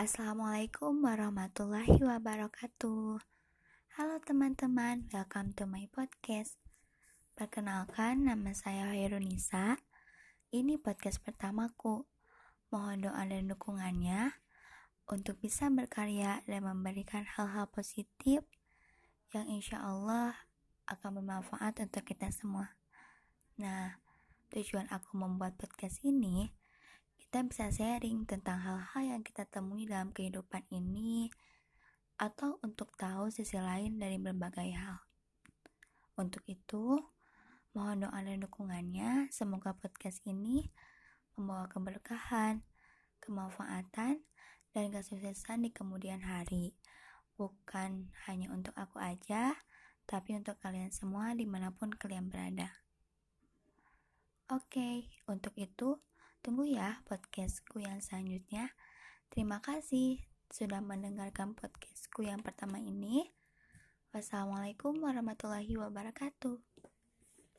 Assalamualaikum warahmatullahi wabarakatuh. Halo teman-teman, welcome to my podcast. Perkenalkan, nama saya Hairunisa. Ini podcast pertamaku. Mohon doa dan dukungannya untuk bisa berkarya dan memberikan hal-hal positif yang insya Allah akan bermanfaat untuk kita semua. Nah, tujuan aku membuat podcast ini kita bisa sharing tentang hal-hal yang kita temui dalam kehidupan ini atau untuk tahu sisi lain dari berbagai hal. Untuk itu, mohon doa dan dukungannya. Semoga podcast ini membawa keberkahan, kemanfaatan, dan kesuksesan di kemudian hari. Bukan hanya untuk aku aja, tapi untuk kalian semua di mana pun kalian berada. Oke, untuk itu Tunggu ya podcastku yang selanjutnya. Terima kasih sudah mendengarkan podcastku yang pertama ini. Wassalamualaikum warahmatullahi wabarakatuh.